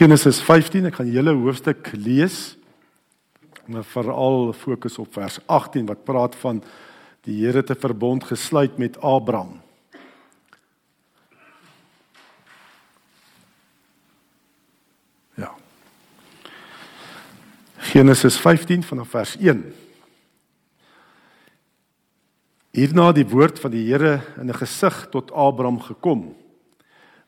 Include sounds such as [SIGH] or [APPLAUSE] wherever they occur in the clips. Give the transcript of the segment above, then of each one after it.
Genesis 15, ek gaan die hele hoofstuk lees. Maar veral fokus op vers 18 wat praat van die Here te verbond gesluit met Abraham. Ja. Genesis 15 vanaf vers 1. Hierna die woord van die Here in 'n gesig tot Abraham gekom.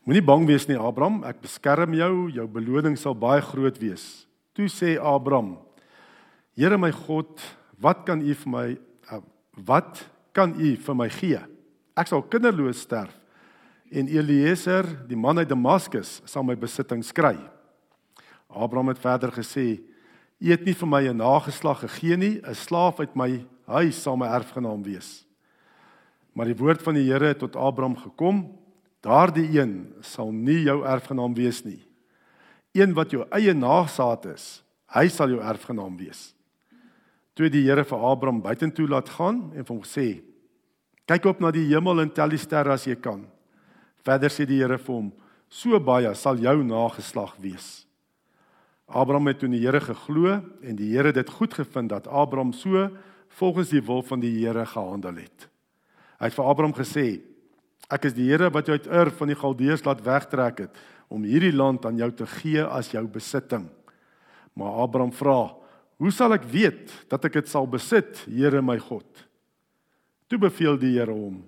Moenie bang wees nie, Abraham, ek beskerm jou, jou beloning sal baie groot wees. Toe sê Abraham: Here my God, wat kan U vir my uh, wat kan U vir my gee? Ek sal kinderloos sterf en Eliezer, die man uit Damaskus, sal my besittings kry. Abraham het verder gesê: U het nie vir my 'n nageslag gegee nie, 'n slaaf uit my huis sal my erfgenaam wees. Maar die woord van die Here het tot Abraham gekom: Daardie een sal nie jou erfgenaam wees nie. Een wat jou eie nagesaat is, hy sal jou erfgenaam wees. Toe die Here vir Abraham buitentoe laat gaan en hom gesê: "Kyk op na die hemel en tel die sterre as jy kan." Verder sê die Here vir hom: "So baie sal jou nageslag wees." Abraham het toe die Here geglo en die Here dit goed gevind dat Abraham so volgens die wil van die Here gehandel het. Hy het vir Abraham gesê: Ek is die Here wat jou uit Ur van die Galdeërs laat wegtrek het om hierdie land aan jou te gee as jou besitting. Maar Abraham vra: "Hoe sal ek weet dat ek dit sal besit, Here my God?" Toe beveel die Here hom: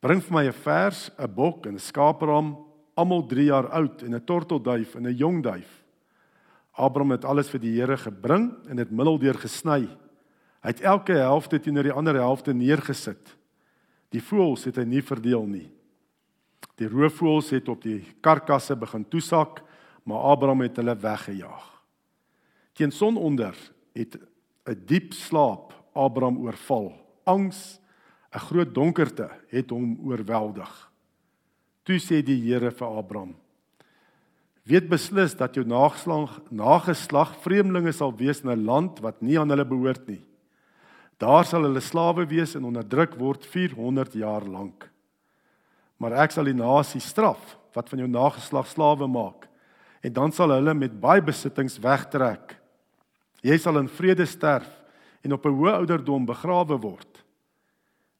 "Bring vir my 'n vers, 'n bok en 'n skaapram, almal 3 jaar oud en 'n tortelduif en 'n jong duif." Abraham het alles vir die Here gebring en dit middeldeur gesny. Hy het elke helfte teenoor die ander helfte neergesit. Die voëls het hy nie verdeel nie. Die roofvoëls het op die karkasse begin toesak, maar Abraham het hulle weggejaag. Teen sononder het 'n diep slaap Abraham oorval. Angs, 'n groot donkerte het hom oorweldig. Toe sê die Here vir Abraham: "Weet beslis dat jou nageslag nageslag vreemdelinge sal wees in 'n land wat nie aan hulle behoort nie. Daar sal hulle slawe wees en onderdruk word 400 jaar lank. Maar ek sal die nasie straf wat van jou nageslag slawe maak en dan sal hulle met baie besittings wegtrek. Jy sal in vrede sterf en op 'n hoë ouderdom begrawe word.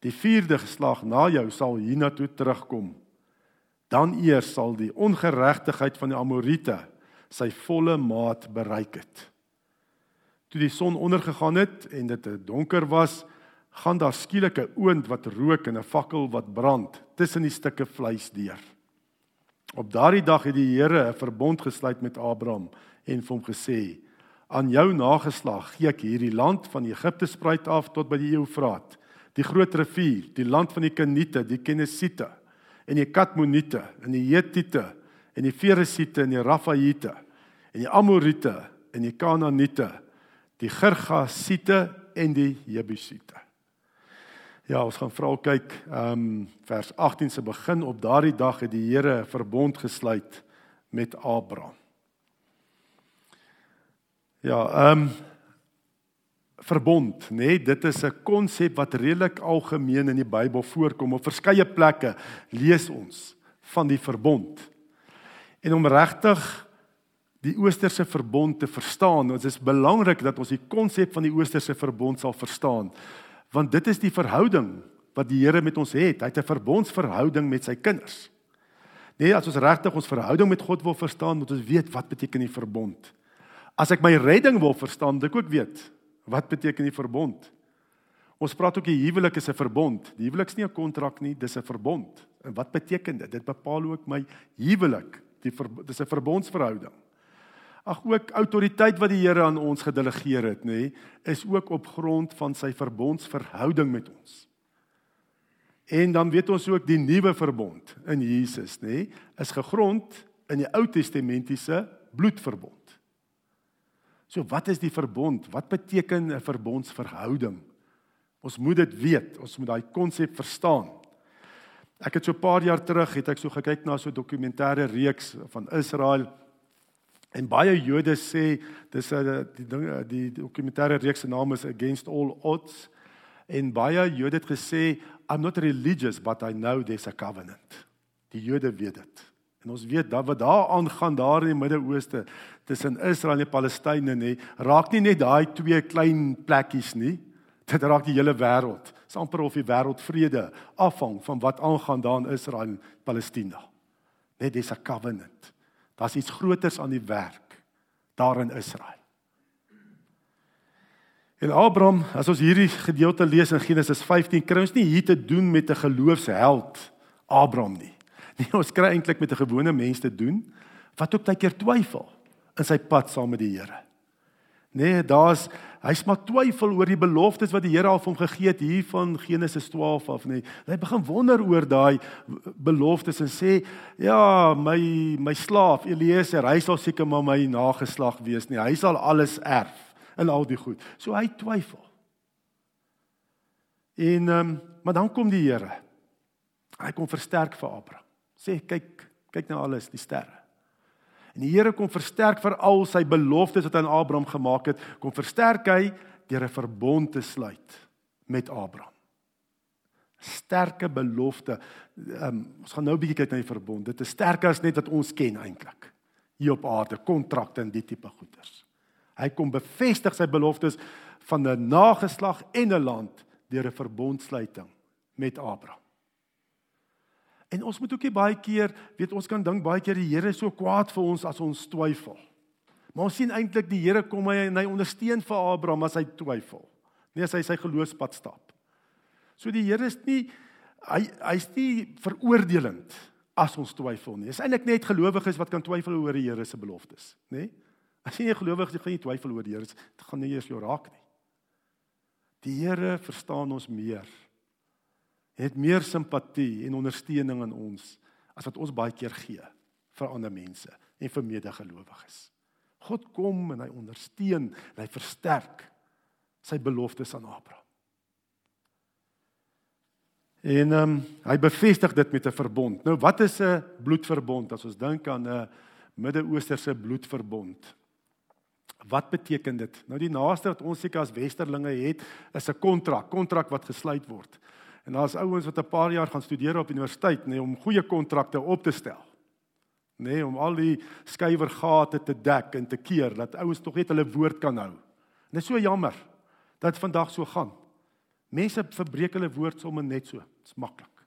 Die vierde geslag na jou sal hiernatoe terugkom. Dan eers sal die ongeregtigheid van die Amorite sy volle maat bereik het. Toe die son ondergegaan het en dit donker was, gaan daar skielik 'n oond wat rook en 'n fakkel wat brand tussen die stukke vleis deur. Op daardie dag het die Here 'n verbond gesluit met Abraham en hom gesê: "Aan jou nageslag gee ek hierdie land van Egipte spruit af tot by die Eufraat, die groot rivier, die land van die Keniete, die Kenesiete en die Kadmoniete en die Hetite en die Feresiete en die Rafaite en die Amorite en die Kanaaniete." Die Gergasiete en die Jebusiete. Ja, ons gaan vra kyk, ehm um, vers 18 se begin op daardie dag het die Here 'n verbond gesluit met Abraham. Ja, ehm um, verbond, nê, nee, dit is 'n konsep wat redelik algemeen in die Bybel voorkom. Op verskeie plekke lees ons van die verbond. En om regtig die oosterse verbond te verstaan. Dit is belangrik dat ons die konsep van die oosterse verbond sal verstaan. Want dit is die verhouding wat die Here met ons het. Hy het 'n verbondsverhouding met sy kinders. Nee, as ons regtig ons verhouding met God wil verstaan, moet ons weet wat beteken die verbond. As ek my redding wil verstaan, moet ek ook weet wat beteken die verbond. Ons praat ook die huwelik is 'n verbond. Die huwelik is nie 'n kontrak nie, dis 'n verbond. En wat beteken dit? Dit bepaal ook my huwelik. Die dis 'n verbondsverhouding. Ag ook autoriteit wat die Here aan ons gedelegeer het, nê, nee, is ook op grond van sy verbondsverhouding met ons. En dan weet ons ook die nuwe verbond in Jesus, nê, nee, is gegrond in die Ou Testamentiese bloedverbond. So wat is die verbond? Wat beteken 'n verbondsverhouding? Ons moet dit weet. Ons moet daai konsep verstaan. Ek het so 'n paar jaar terug het ek so gekyk na so 'n dokumentêre reeks van Israel En baie Jode sê dis 'n die ding die dokumentêre reeks se naam is Against All Odds. En baie Jode het gesê I'm not religious but I know there's a covenant. Die Jode weet dit. En ons weet dat wat daar aangaan daar in die Midde-Ooste tussen Israel en Palestynë nê, raak nie net daai twee klein plekkies nie. Dit raak die hele wêreld. Dit is amper of die wêreld vrede afhang van wat aangaan daar in Israel en Palestina. Net dis 'n covenant. Daar's iets groters aan die werk daar in Israel. En Abraham, as ons hierdie gedeelte lees in Genesis 15, kry ons nie hier te doen met 'n geloofsheld Abraham nie. [LAUGHS] Nee, ons kry eintlik met 'n gewone mens te doen wat ook baie keer twyfel in sy pad saam met die Here. Nee, daar's hy's maar twyfel oor die beloftes wat die Here al vir hom gegee het hier van Genesis 12 af, nee. Hy begin wonder oor daai beloftes en sê, ja, my my slaaf Eliezer, hy sal seker maar my nageslag wees nie. Hy sal alles erf in al die goed. So hy twyfel. En ehm um, maar dan kom die Here. Hy kom versterk vir Abraham. Sê kyk, kyk na alles, die sterre. En die Here kom versterk vir al sy beloftes wat hy aan Abraham gemaak het, kom versterk hy deur 'n verbond te sluit met Abraham. Sterke belofte. Um, ons gaan nou 'n bietjie kyk na die verbond. Dit is sterker as net wat ons ken eintlik. Hier op aarde, kontrakte en die tipe goeders. Hy kom bevestig sy beloftes van 'n nageslag en 'n land deur 'n verbondsluiting met Abraham. En ons moet ook nie baie keer, weet ons kan dink baie keer die Here is so kwaad vir ons as ons twyfel. Maar ons sien eintlik die Here kom hy en hy ondersteun vir Abraham as hy twyfel. Nee, as hy sy geloofspad stap. So die Here is nie hy hy's nie veroordelend as ons twyfel nie. Dit is eintlik net gelowiges wat kan twyfel oor die Here se beloftes, nê? Nee? As jy nie gelowig is, gaan jy twyfel oor die Here. Dit gaan nie eers jou raak nie. Die Here verstaan ons meer. Het meer simpatie en ondersteuning in ons as wat ons baie keer gee vir ander mense en vir medegelowiges. God kom en hy ondersteun en hy versterk sy beloftes aan Abraham. En ehm um, hy bevestig dit met 'n verbond. Nou wat is 'n bloedverbond as ons dink aan 'n Midde-Oosterse bloedverbond? Wat beteken dit? Nou die naaste wat ons seker as westerlinge het, is 'n kontrak, kontrak wat gesluit word. En daar's ouens wat 'n paar jaar gaan studeer op universiteit, nê, nee, om goeie kontrakte op te stel. Nê, nee, om al die skuiwergate te dek en te keer dat ouens tog net hulle woord kan hou. En dit is so jammer dat vandag so gaan. Mense verbreek hulle woord sommer net so. Dit's maklik.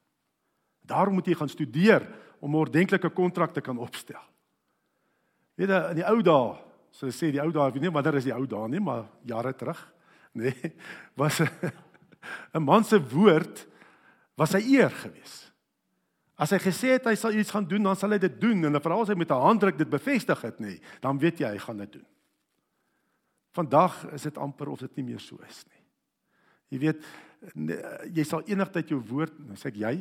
Daarom moet jy gaan studeer om 'n ordentlike kontrak te kan opstel. Weet jy, in die ou dae So sê die ou daar, weet nie wanneer is die ou daar nie, maar jare terug, nê, nee, [LAUGHS] was 'n man se woord was sy eer gewees. As hy gesê het hy sal iets gaan doen, dan sal hy dit doen en veral as hy met 'n handdruk dit bevestig het, nê, nee, dan weet jy hy gaan dit doen. Vandag is dit amper of dit nie meer so is nie. Jy weet jy sal enigtyd jou woord, nou sê ek jy,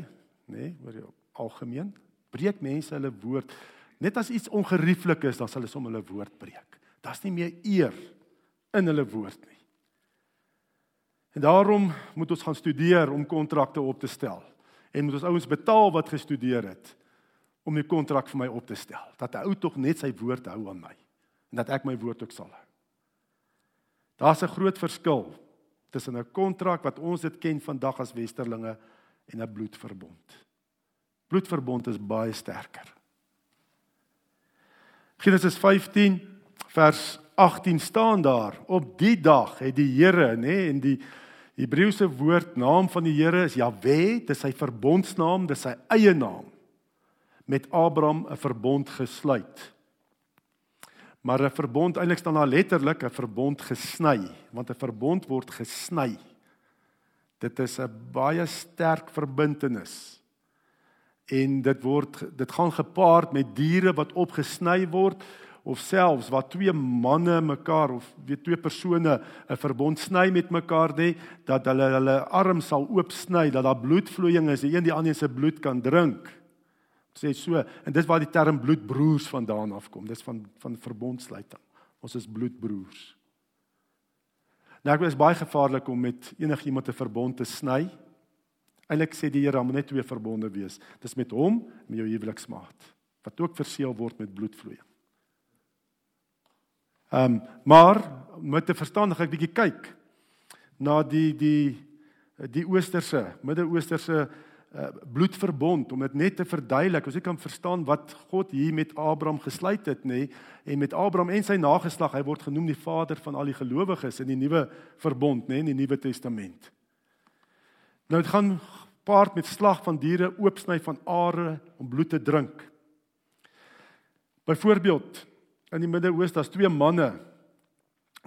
nê, nee, oor die algemeen, breek mense hulle woord. Net as iets ongerieflik is, dan sal hulle sommer hulle woord breek. Daar's nie meer eer in hulle woord nie. En daarom moet ons gaan studeer om kontrakte op te stel. En moet ons ouens betaal wat gestudeer het om die kontrak vir my op te stel. Dat 'n ou tog net sy woord hou aan my en dat ek my woord ook sal hou. Daar's 'n groot verskil tussen 'n kontrak wat ons dit ken vandag as westerlinge en 'n bloedverbond. Bloedverbond is baie sterker. Genesis 15 vers 18 staan daar op die dag het die Here nê en die Hebreëse woord naam van die Here is Jahwe dis sy verbondsnaam dis sy eie naam. Met Abraham 'n verbond gesluit. Maar 'n verbond eintlik staan daar letterlik 'n verbond gesny want 'n verbond word gesny dit is 'n baie sterk verbintenis. En dit word dit gaan gepaard met diere wat opgesny word of selfs wat twee manne mekaar of weet twee persone 'n verbond sny met mekaar nê dat hulle hulle arm sal oopsny dat daar bloedvloeiing is die een die ander se bloed kan drink. Sê so en dis waar die term bloedbroers vandaan afkom dis van van verbondsluiting. Ons is bloedbroers. Nou ek is baie gevaarlik om met enigiemand 'n verbond te sny. Eintlik sê die Here moet net twee verbonde wees. Dis met hom met jou huweliksmaat wat ook verseël word met bloedvloeiing Ehm um, maar met 'n verstandigheid bietjie kyk na die die die oosterse, Midde-Oosterse uh, bloedverbond om dit net te verduidelik, jy kan verstaan wat God hier met Abraham gesluit het, nê, en met Abraham en sy nageslag, hy word genoem die vader van al die gelowiges in die nuwe verbond, nê, in die Nuwe Testament. Nou dit gaan paart met slag van diere, oopsny van are om bloed te drink. Byvoorbeeld in die Midde-Ooste, daar's twee manne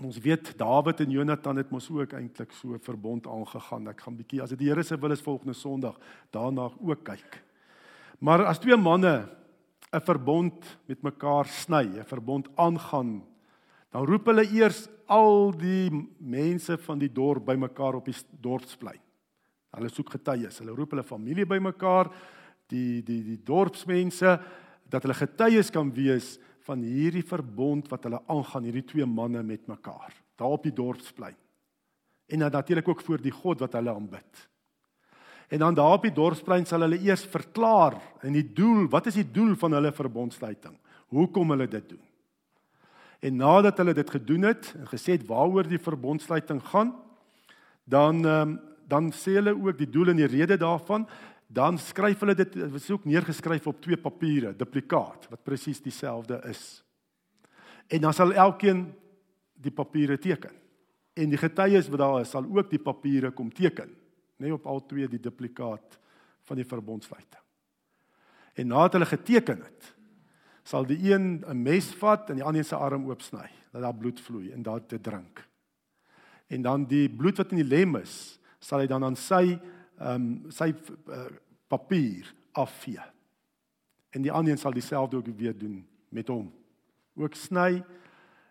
Ons weet Dawid en Jonathan het mos ook eintlik so 'n verbond aangegaan. Ek gaan bietjie as dit die Here se wil is volgende Sondag daarna ook kyk. Maar as twee manne 'n verbond met mekaar sny, 'n verbond aangaan, dan roep hulle eers al die mense van die dorp bymekaar op die dorpsplein. Hulle soek getuies. Hulle roep hulle familie bymekaar, die die die dorpsmense dat hulle getuies kan wees van hierdie verbond wat hulle aangaan hierdie twee manne met mekaar daar op die dorpsplein. En dan natuurlik ook voor die God wat hulle aanbid. En dan daar op die dorpsplein sal hulle eers verklaar en die doel, wat is die doel van hulle verbondsluiting? Hoekom hulle dit doen? En nadat hulle dit gedoen het en gesê het waaroor die verbondsluiting gaan, dan um, dan sê hulle ook die doel en die rede daarvan dan skryf hulle dit was ook neergeskryf op twee papiere, duplikaat wat presies dieselfde is. En dan sal elkeen die papiere teken. En die getuies wat daar is, sal ook die papiere kom teken, nê nee, op al twee die duplikaat van die verbondsluiting. En nadat hulle geteken het, sal die een 'n mes vat en die ander se arm oopsny, dat daar bloed vloei en daar te drink. En dan die bloed wat in die lem is, sal hy dan aan sy ehm um, sy uh, papier afvee. En die ander een sal dieselfde ook weer doen met hom. Ook sny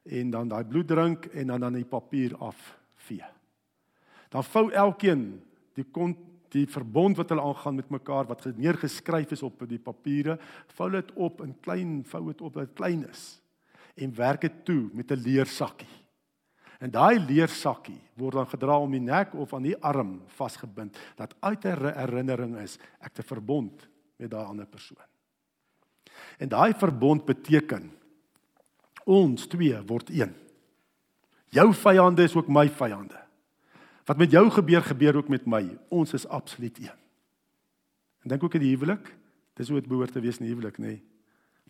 en dan daai bloed drink en dan dan die papier afvee. Dan vou elkeen die kon die verbond wat hulle aangaan met mekaar wat neergeskryf is op die papiere, vou dit op in klein vou dit op dat klein is en werk dit toe met 'n leersakkie. En daai leersakkie word dan gedra om die nek of aan die arm vasgebind dat uit 'n herinnering is ek te verbond met daai ander persoon. En daai verbond beteken ons twee word een. Jou vyande is ook my vyande. Wat met jou gebeur gebeur ook met my. Ons is absoluut een. En dink ook aan die huwelik. Dis hoe dit behoort te wees in 'n huwelik, nê? Nee.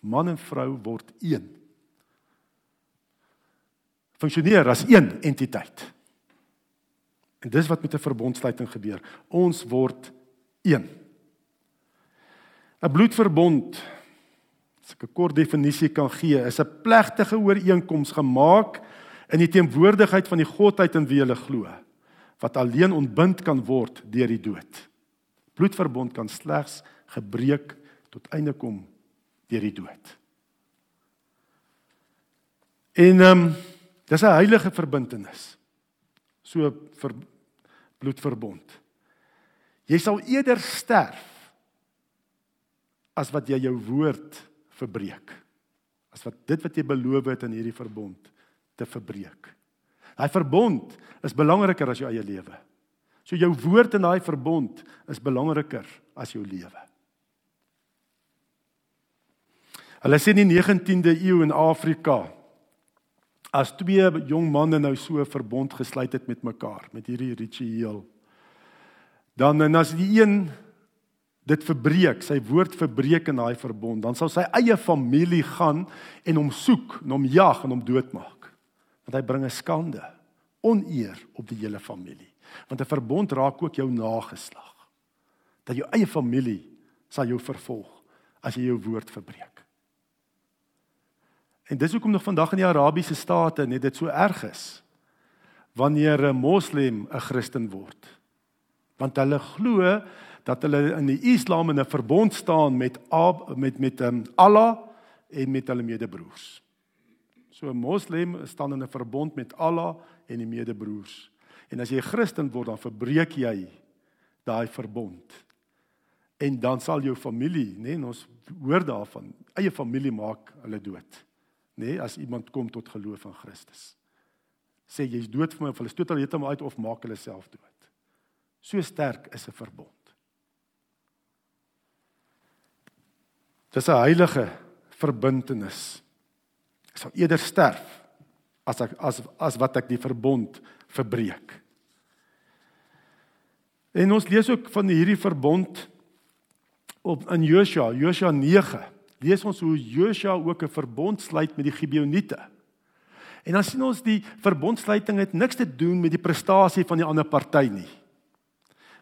Man en vrou word een funksioneer as een entiteit. En dis wat met 'n verbondsluiting gebeur. Ons word een. 'n Bloedverbond, as ek 'n kort definisie kan gee, is 'n plegtige ooreenkoms gemaak in die teenwoordigheid van die Godheid in wie jy glo, wat alleen ontbind kan word deur die dood. Bloedverbond kan slegs gebreek tot einde kom deur die dood. En ehm um, Dis 'n heilige verbintenis. So vir bloedverbond. Jy sal eerder sterf as wat jy jou woord verbreek. As wat dit wat jy beloof het in hierdie verbond te verbreek. Daai verbond is belangriker as jou eie lewe. So jou woord in daai verbond is belangriker as jou lewe. Hulle sê in die 19de eeu in Afrika as twee jong manne nou so 'n verbond gesluit het met mekaar met hierdie ritueel dan en as die een dit verbreek sy woord verbreek in daai verbond dan sal sy eie familie gaan en hom soek en hom jag en hom doodmaak. Want hy bring 'n skande oneer op die hele familie. Want 'n verbond raak ook jou nageslag. Dat jou eie familie sal jou vervolg as jy jou woord verbreek En dis hoekom nog vandag in die Arabiese state net dit so erg is wanneer 'n moslim 'n Christen word. Want hulle glo dat hulle in die Islam in 'n verbond staan met Ab, met met um, Allah en met hulle medebroers. So 'n moslim staan in 'n verbond met Allah en die medebroers. En as jy 'n Christen word, dan verbreek jy daai verbond. En dan sal jou familie, nê, nee, ons hoor daarvan, eie familie maak hulle dood nê, nee, as iemand kom tot geloof in Christus. Sê jy's dood vir my of hulle stoot hulle heeltemal uit of maak hulle self dood. So sterk is 'n verbond. Dis 'n heilige verbintenis. Ek sal eerder sterf as ek as as wat ek die verbond verbreek. En ons lees ook van hierdie verbond op in Josua, Josua 9, lees ons hoe Josua ook 'n verbond sluit met die Gibeoniete. En dan sien ons die verbondsluiting het niks te doen met die prestasie van die ander party nie.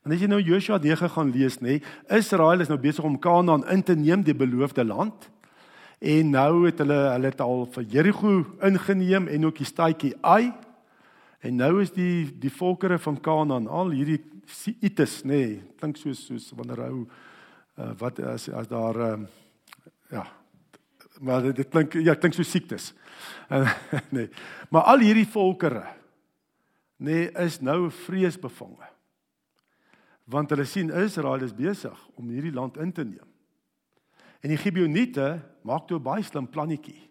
Want as jy nou Josua 9 gaan lees, nê, Israel is nou besig om Kanaan in te neem, die beloofde land. En nou het hulle hulle het al vir Jerigo ingeneem en ook die stadjie Ai. En nou is die die volkere van Kanaan al hierdie Sites nê, nee, klink soos soos wanneer ou uh, wat as as daar uh, ja maar dit, dit klink ja klink so siektes. Uh, [LAUGHS] nee. Maar al hierdie volkere nê nee, is nou vreesbevange. Want hulle sien Israel is besig om hierdie land in te neem. En die Gibeoniete maak toe 'n baie slim plannetjie.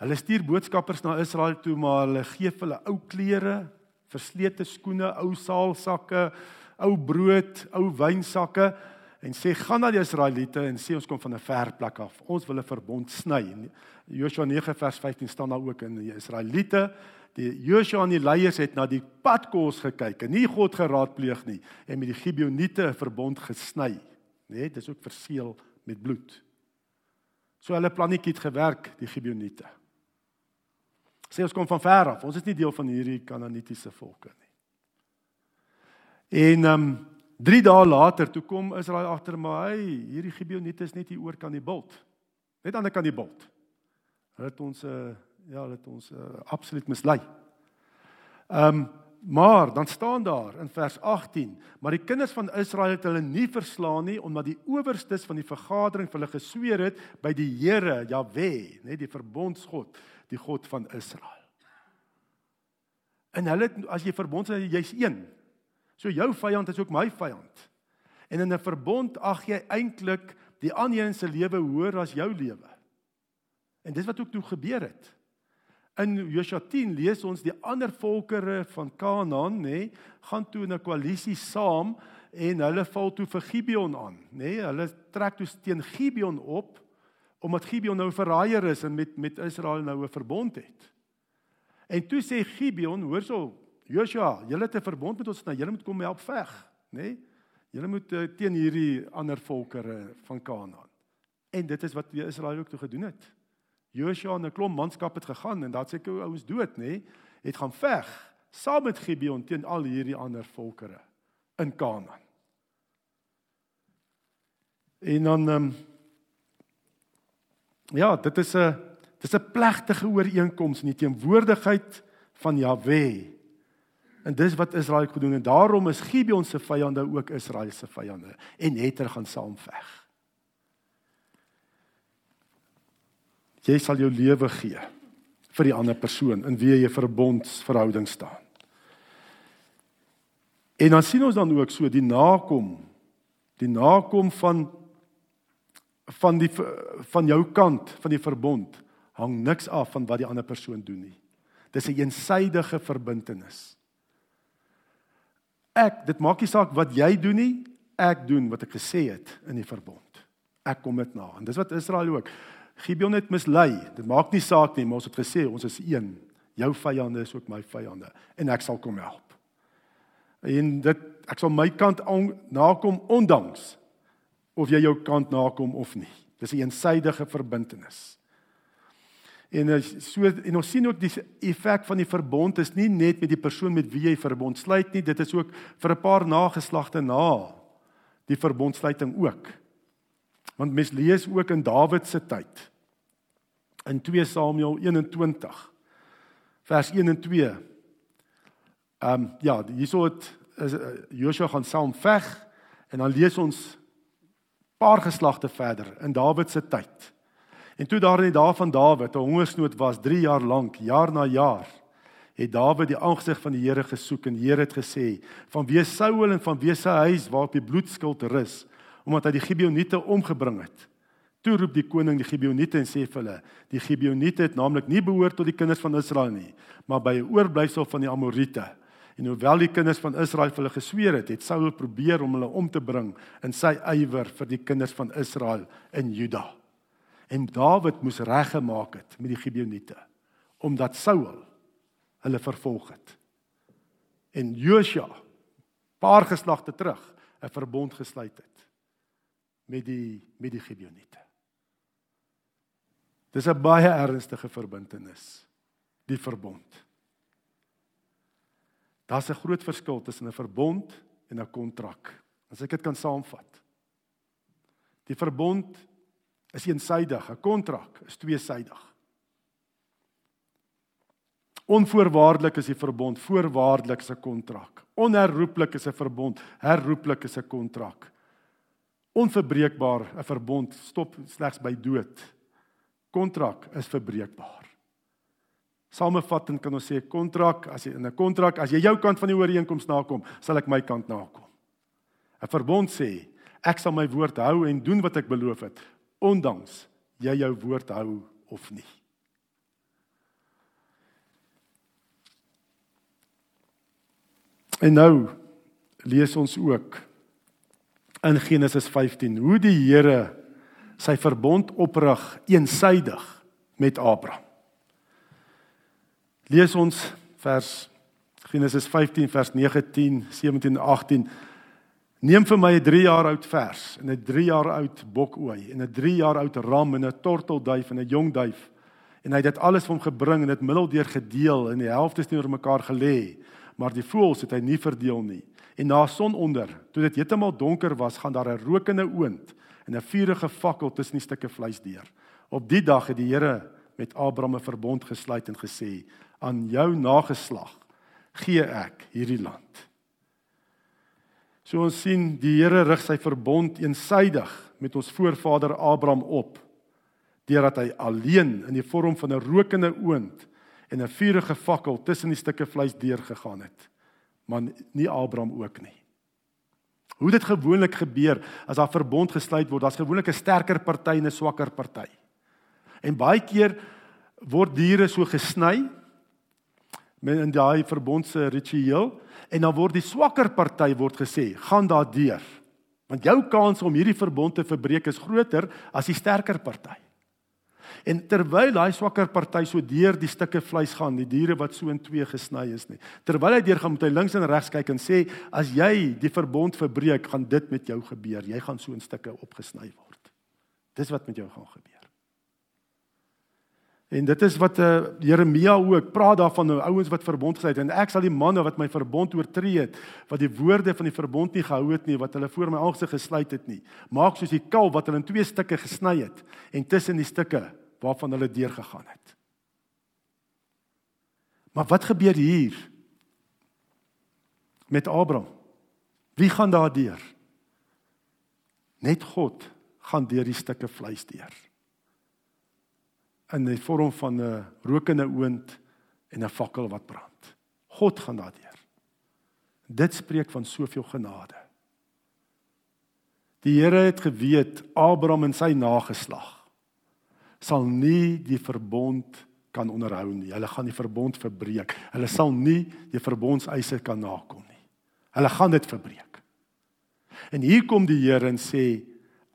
Hulle stuur boodskappers na Israel toe, maar hulle gee vir hulle ou klere, verslete skoene, ou saalsakke, ou brood, ou wynsakke en sê gaan na die Israeliete en sê ons kom van 'n ver plek af. Ons wil 'n verbond sny. Joshua 9 vers 15 staan daar ook in die Israeliete. Die Joshua en die leiers het na die padkos gekyk en nie God geraadpleeg nie en met die Gibeoniete 'n verbond gesny. Net, dis ook verseël met bloed. So hulle plannetjie het gewerk, die Gibeoniete. Sê ons kom van ver af. Ons is nie deel van hierdie Kanaanitiese volke nie. En ehm um, 3 dae later toe kom Israel agter maar hy hierdie Gibeoniete is net hier oor kan die bult. Net aan die kan die bult. Hulle het ons uh, ja, hulle het ons uh, absoluut mislei. Ehm um, Maar dan staan daar in vers 18, maar die kinders van Israel het hulle nie verslaan nie omdat die owerstes van die vergadering vir hulle gesweer het by die Here, Jahwe, net die verbondsgod, die God van Israel. En hulle as jy verbond is, jy's een. So jou vyand is ook my vyand. En in 'n verbond ag jy eintlik die ander se lewe hoër as jou lewe. En dis wat ook toe gebeur het. In Josua 10 lees ons die ander volkere van Kanaan, nê, gaan toe in 'n koalisie saam en hulle val toe vir Gibeon aan, nê? Hulle trek toe teen Gibeon op omdat Gibeon nou verraaier is en met met Israel nou 'n verbond het. En toe sê Gibeon, hoor so, Josua, julle het 'n verbond met ons, nou julle moet kom help veg, nê? Julle moet uh, teen hierdie ander volkere van Kanaan. En dit is wat Israel ook toe gedoen het. Joshua en 'n klomp manskap het gegaan en daar seker ouens dood, nê? Het gaan veg saam met Gibeon teen al hierdie ander volkere in Kanaan. En dan ehm um, ja, dit is 'n dis 'n plegtige ooreenkoms in die teenwoordigheid van Jahwe. En dis wat Israel gedoen het. Daarom is Gibeon se vyande ook Israel se vyande en hulle gaan saamveg. jy sal jou lewe gee vir die ander persoon in wie jy verbondsverhouding staan. En dan sien ons dan ook so die nakom die nakom van van die van jou kant van die verbond hang niks af van wat die ander persoon doen nie. Dis 'n een eensidedige verbintenis. Ek, dit maak nie saak wat jy doen nie, ek doen wat ek gesê het in die verbond. Ek kom dit na. En dis wat Israel ook. Gibeon het mislei. Dit maak nie saak nie, maar ons het gesê ons is een. Jou vyande is ook my vyande en ek sal kom help. En dit ek sal my kant on, nakom ondanks of jy jou kant nakom of nie. Dis 'n een eensidedige verbintenis. En so en ons sien ook die effek van die verbond is nie net met die persoon met wie jy verbond sluit nie, dit is ook vir 'n paar nageslagte na die verbondsluiting ook. Want mens lees ook in Dawid se tyd. In 2 Samuel 21 vers 1 en 2. Ehm um, ja, hierso het is uh, Joshua gaan saam veg en dan lees ons paar geslagte verder in Dawid se tyd. En toe daar in die dae van Dawid 'n hongersnood was 3 jaar lank, jaar na jaar, het Dawid die aangesig van die Here gesoek en die Here het gesê: "Van wie Saul en van wie se huis waarop die bloedskuld rus?" omdat hy die Gibeoniete omgebring het. Toe roep die koning die Gibeoniete en sê vir hulle: "Die Gibeoniete het naamlik nie behoort tot die kinders van Israel nie, maar by 'n oorblyfsel van die Amorite." En hoewel die kinders van Israel vir hulle gesweer het, het Saul probeer om hulle om te bring in sy ywer vir die kinders van Israel in Juda. En Dawid moes reggemaak het met die Gibeoniete omdat Saul hulle vervolg het. En Josua paar geslagte terug 'n verbond gesluit het met die met die Gibeoniete. Dis 'n baie ernstige verbintenis, die verbond. Daar's 'n groot verskil tussen 'n verbond en 'n kontrak. As ek dit kan saamvat. Die verbond is eensydig, 'n kontrak is tweesydig. Onvoorwaardelik is die verbond, voorwaardelik is 'n kontrak. Onherroepelik is 'n verbond, herroepelik is 'n kontrak. Onverbreekbaar 'n verbond stop slegs by dood. Kontrak is verbreekbaar. Samevattend kan ons sê kontrak, as jy in 'n kontrak, as jy jou kant van die ooreenkoms nakom, sal ek my kant nakom. 'n Verbond sê ek sal my woord hou en doen wat ek beloof het, ondanks jy jou woord hou of nie. En nou lees ons ook in Genesis 15 hoe die Here sy verbond oprig eensydig met Abraham. Lees ons vers Genesis 15 vers 19, 17 en 18. Neem vir my 'n 3 jaar oud vers en 'n 3 jaar oud bokooi en 'n 3 jaar oud ram en 'n tortelduif en 'n jong duif en hy het dit alles vir hom gebring en dit middeldeur gedeel en die helfte is teenoor mekaar gelê maar die voëls het hy nie verdeel nie. En na sononder, toe dit heeltemal donker was, gaan daar 'n rokende oond en 'n vuurige fakkel tussen die stukke vleis deur. Op die dag het die Here met Abraham 'n verbond gesluit en gesê: "Aan jou nageslag gee ek hierdie land." So ons sien die Here rig sy verbond eensydig met ons voorvader Abraham op deurdat hy alleen in die vorm van 'n rokende oond en 'n vuurige fakkel tussen die stukke vleis deurgegaan het. Maar nie Abraham ook nie. Hoe dit gewoonlik gebeur as daar verbond gesluit word, daar's gewoonlik 'n sterker party en 'n swakker party. En baie keer word diere so gesny met in daai verbond se ritueel en dan word die swakker party word gesê, gaan daar deur. Want jou kans om hierdie verbond te verbreek is groter as die sterker party. En terwyl daai swakker party so deur die stukke vleis gaan, die diere wat so in twee gesny is nie. Terwyl hy deur gaan moet hy links en regs kyk en sê as jy die verbond verbreek, gaan dit met jou gebeur. Jy gaan so in stukke opgesny word. Dis wat met jou gaan gebeur. En dit is wat uh, Jeremia ook praat daarvan nou ouens wat verbond gesluit en ek sal die manne wat my verbond oortree het, wat die woorde van die verbond nie gehou het nie, wat hulle voor my aangesig gesluit het nie, maak soos die kalf wat hulle in twee stukke gesny het en tussen die stukke waarvan hulle deurgegaan het. Maar wat gebeur hier met Abraham? Wie gaan daar deur? Net God gaan deur die stukke vleis deur. In die vorm van 'n rokende oond en 'n fakkel wat brand. God gaan daar deur. Dit spreek van soveel genade. Die Here het geweet Abraham en sy nageslag sal nie die verbond kan onderhou nie. Hulle gaan die verbond verbreek. Hulle sal nie die verbondseise kan nakom nie. Hulle gaan dit verbreek. En hier kom die Here en sê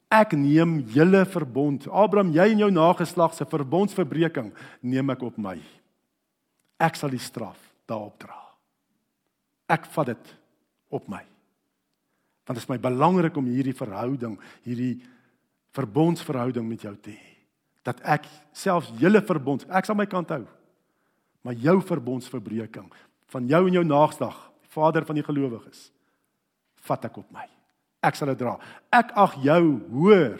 ek neem julle verbond. Abraham, jy en jou nageslag se verbondsverbreeking neem ek op my. Ek sal die straf daarop dra. Ek vat dit op my. Want dit is my belangrik om hierdie verhouding, hierdie verbondsverhouding met jou te hê dat ek selfs julle verbond, ek sal my kant hou. Maar jou verbondsverbreeking van jou en jou naagslag, Vader van die gelowiges, vat ek op my. Ek sal dit dra. Ek ag jou hoër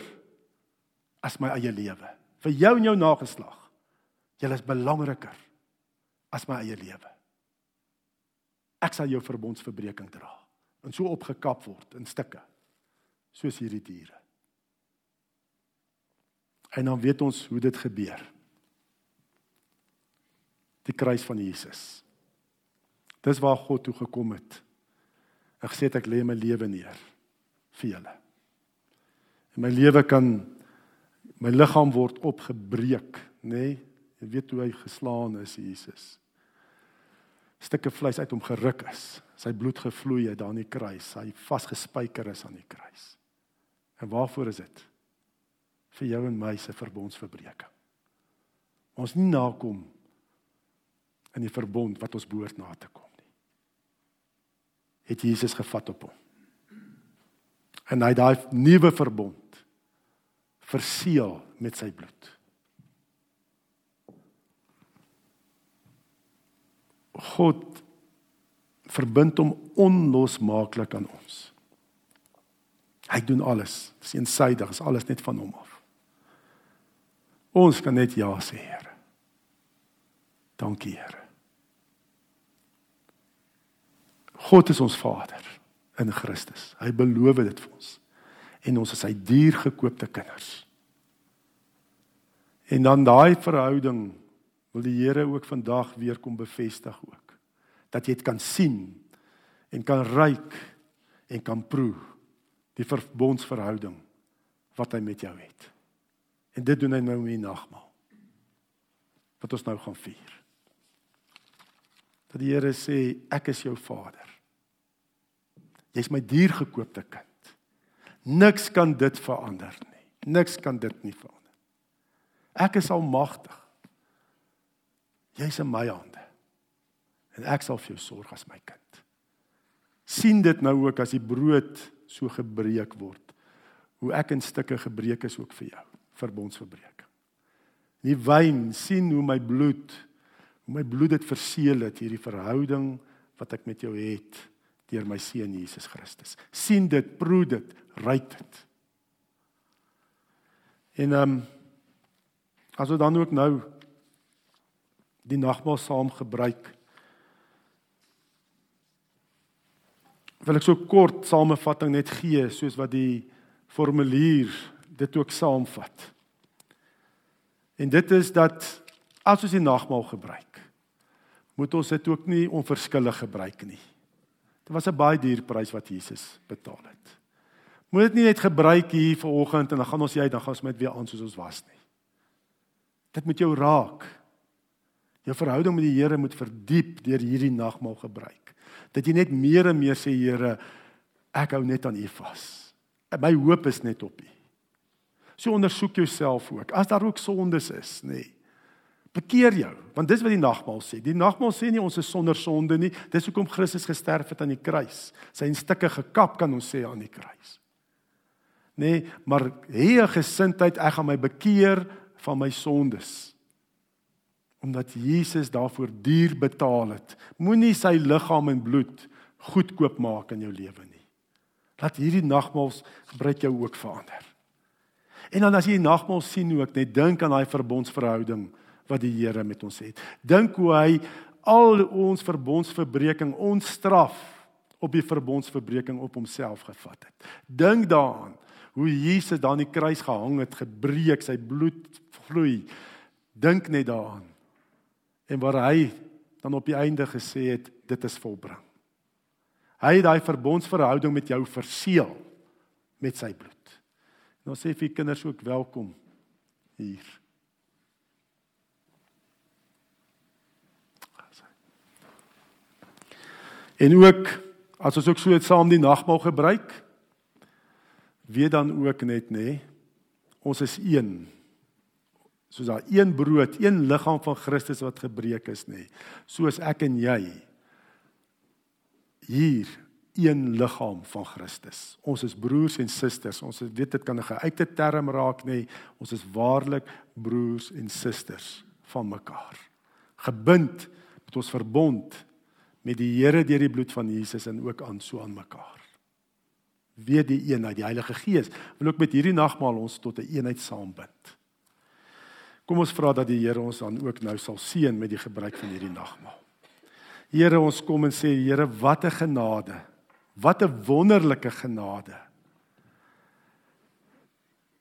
as my eie lewe. Vir jou en jou nageslag. Jy is belangriker as my eie lewe. Ek sal jou verbondsverbreeking dra en so opgekap word in stukke soos hierdie diere. En dan weet ons hoe dit gebeur. Die kruis van Jesus. Dis waar God toe gekom het. Ek sê ek lê my lewe neer vir julle. En my lewe kan my liggaam word opgebreek, nê? Nee? Jy weet hoe hy geslaan is, Jesus. Stukke vleis uit hom geruk is. Sy bloed gevloei het daar aan die kruis. Hy vasgespijker is aan die kruis. En waarvoor is dit? vir jou en my se verbondsverbreeking. Ons nie nakom in die verbond wat ons behoort na te kom nie. Het Jesus gevat op hom. En hy daai nuwe verbond verseël met sy bloed. God verbind hom onlosmaaklik aan ons. Hy doen alles. Dis eensydig, is alles net van hom af. Ons kan net ja sê, Here. Dankie, Here. God is ons Vader in Christus. Hy beloof dit vir ons. En ons is sy diergekoopte kinders. En dan daai verhouding wil die Here ook vandag weer kom bevestig ook. Dat jy dit kan sien en kan ruik en kan proe die verbondsverhouding wat hy met jou het. En dit doen hy nou in die nagmaal. Wat ons nou gaan vier. Dat die Here sê ek is jou Vader. Jy's my diergekoopte kind. Niks kan dit verander nie. Niks kan dit nie verander. Ek is almagtig. Jy's in my hande. En ek sal vir jou sorg as my kind. sien dit nou ook as die brood so gebreek word. Hoe ek in stukke gebreek is ook vir jou, verbondsverbreeking. Die wyn sien hoe my bloed, hoe my bloed dit verseël het hierdie verhouding wat ek met jou het deur my seun Jesus Christus. sien dit, proe dit, ruik dit. En ehm um, as ons dan ook nou die nagmaal saam gebruik. Wil ek so kort samevatting net gee soos wat die formulier dit ook saamvat. En dit is dat as ons die nagmaal gebruik, moet ons dit ook nie onverskillig gebruik nie. Dit was 'n baie duur prys wat Jesus betaal het. Moet dit nie net gebruik hier vanoggend en dan gaan ons jy dan gaan ons met weer aan soos ons was nie. Dit moet jou raak. Jou verhouding met die Here moet verdiep deur hierdie nagmaal gebruik. Dat jy net meer en meer sê Here, ek hou net aan U vas. My hoop is net op U. So ondersoek jouself ook. As daar ook sondes is, nê. Nee, bekeer jou, want dis wat die nagmaal sê. Die nagmaal sê nie ons is sonder sonde nie. Dis hoekom Christus gesterf het aan die kruis. Sy in stukke gekap kan ons sê aan die kruis. Nee, maar hê 'n gesindheid ek gaan my bekeer van my sondes. Omdat Jesus daarvoor duur betaal het. Moenie sy liggaam en bloed goedkoop maak in jou lewe nie. Laat hierdie nagmaals gebruik jou ook verander. En dan as jy die nagmaal sien ook net dink aan daai verbondsverhouding wat die Here met ons het. Dink hoe hy al ons verbondsverbreeking, ons straf op die verbondsverbreeking op homself gevat het. Dink daaraan hoe Jesus daar aan die kruis gehang het, gebreek, sy bloed vloei. Dink net daaraan. En waar hy dan op die einde gesê het, dit is volbring. Hy het daai verbondsverhouding met jou verseël met sy bloed. En ons sê vir kinders ook welkom hier. En ook as ons ook so saam die nagmaal gebruik, weet dan ook net nê, nee, ons is een. Soos daar een brood, een liggaam van Christus wat gebreek is nê. Nee. Soos ek en jy hier een liggaam van Christus. Ons is broers en susters. Ons weet dit kan 'n geuite term raak nê. Nee. Ons is waarlik broers en susters van mekaar. Gebind met ons verbond met die Here deur die bloed van Jesus en ook aan so aan mekaar. Weet die eenheid, die Heilige Gees wil ook met hierdie nagmaal ons tot 'n een eenheid saambind. Kom ons vra dat die Here ons dan ook nou sal seën met die gebruik van hierdie nagmaal. Here, ons kom en sê Here, wat 'n genade. Wat 'n wonderlike genade.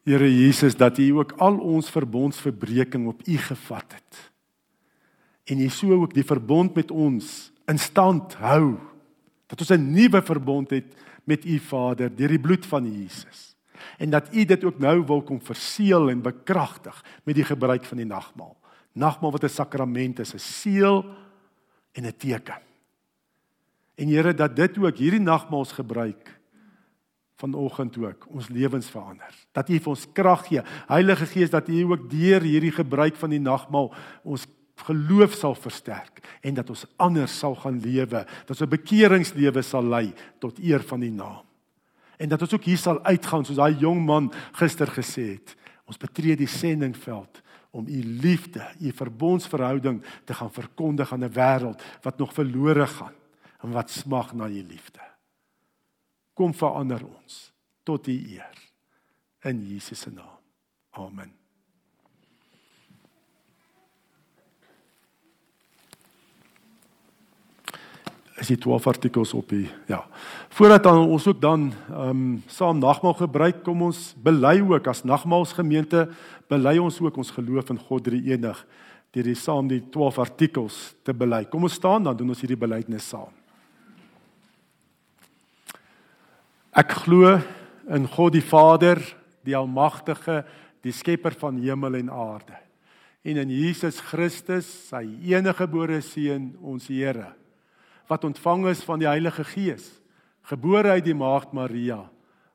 Here Jesus, dat U ook al ons verbondsverbreeking op U gevat het. En U so ook die verbond met ons in stand hou dat ons 'n nuwe verbond het met u Vader deur die bloed van Jesus en dat u dit ook nou wil kom verseël en bekragtig met die gebruik van die nagmaal. Nagmaal wat 'n sakrament is, 'n seël en 'n teken. En Here dat dit ook hierdie nagmaals gebruik vanoggend ook ons lewens verander. Dat U vir ons krag gee. Heilige Gees dat U ook deur hierdie gebruik van die nagmaal ons geloof sal versterk en dat ons anders sal gaan lewe, dat ons 'n bekeringslewe sal lei tot eer van die naam. En dat ons ook hier sal uitgaan soos daai jong man gister gesê het. Ons betree die sendingveld om u liefde, u verbondsverhouding te gaan verkondig aan 'n wêreld wat nog verlore gaan en wat smag na u liefde. Kom verander ons tot u eer in Jesus se naam. Amen. Is die 12 artikels op die ja. Voordat dan ons ook dan ehm um, saam nagmaal gebruik, kom ons bely ook as nagmaalsgemeente bely ons ook ons geloof in God drie enig deur die saam die 12 artikels te bely. Kom ons staan dan doen ons hierdie belydenis saam. Ek glo in God die Vader, die almagtige, die skepper van hemel en aarde. En in Jesus Christus, sy enige gebore seun, ons Here wat ontvang is van die Heilige Gees, gebore uit die maagd Maria,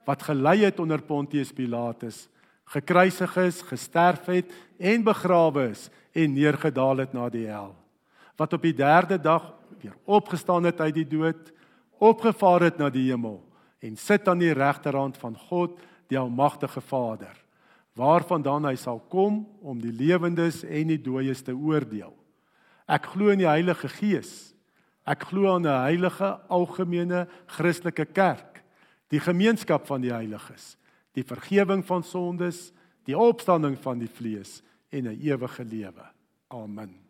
wat gelei het onder Pontius Pilatus, gekruisig is, gesterf het en begrawe is en neergedaal het na die hel, wat op die 3de dag weer opgestaan het uit die dood, opgevaar het na die hemel en sit aan die regterhand van God, die almagtige Vader, waarvandaan hy sal kom om die lewendes en die dooies te oordeel. Ek glo in die Heilige Gees, Ek glo aan 'n heilige algemene Christelike kerk, die gemeenskap van die heiliges, die vergifnis van sondes, die opstanding van die vlees en 'n ewige lewe. Amen.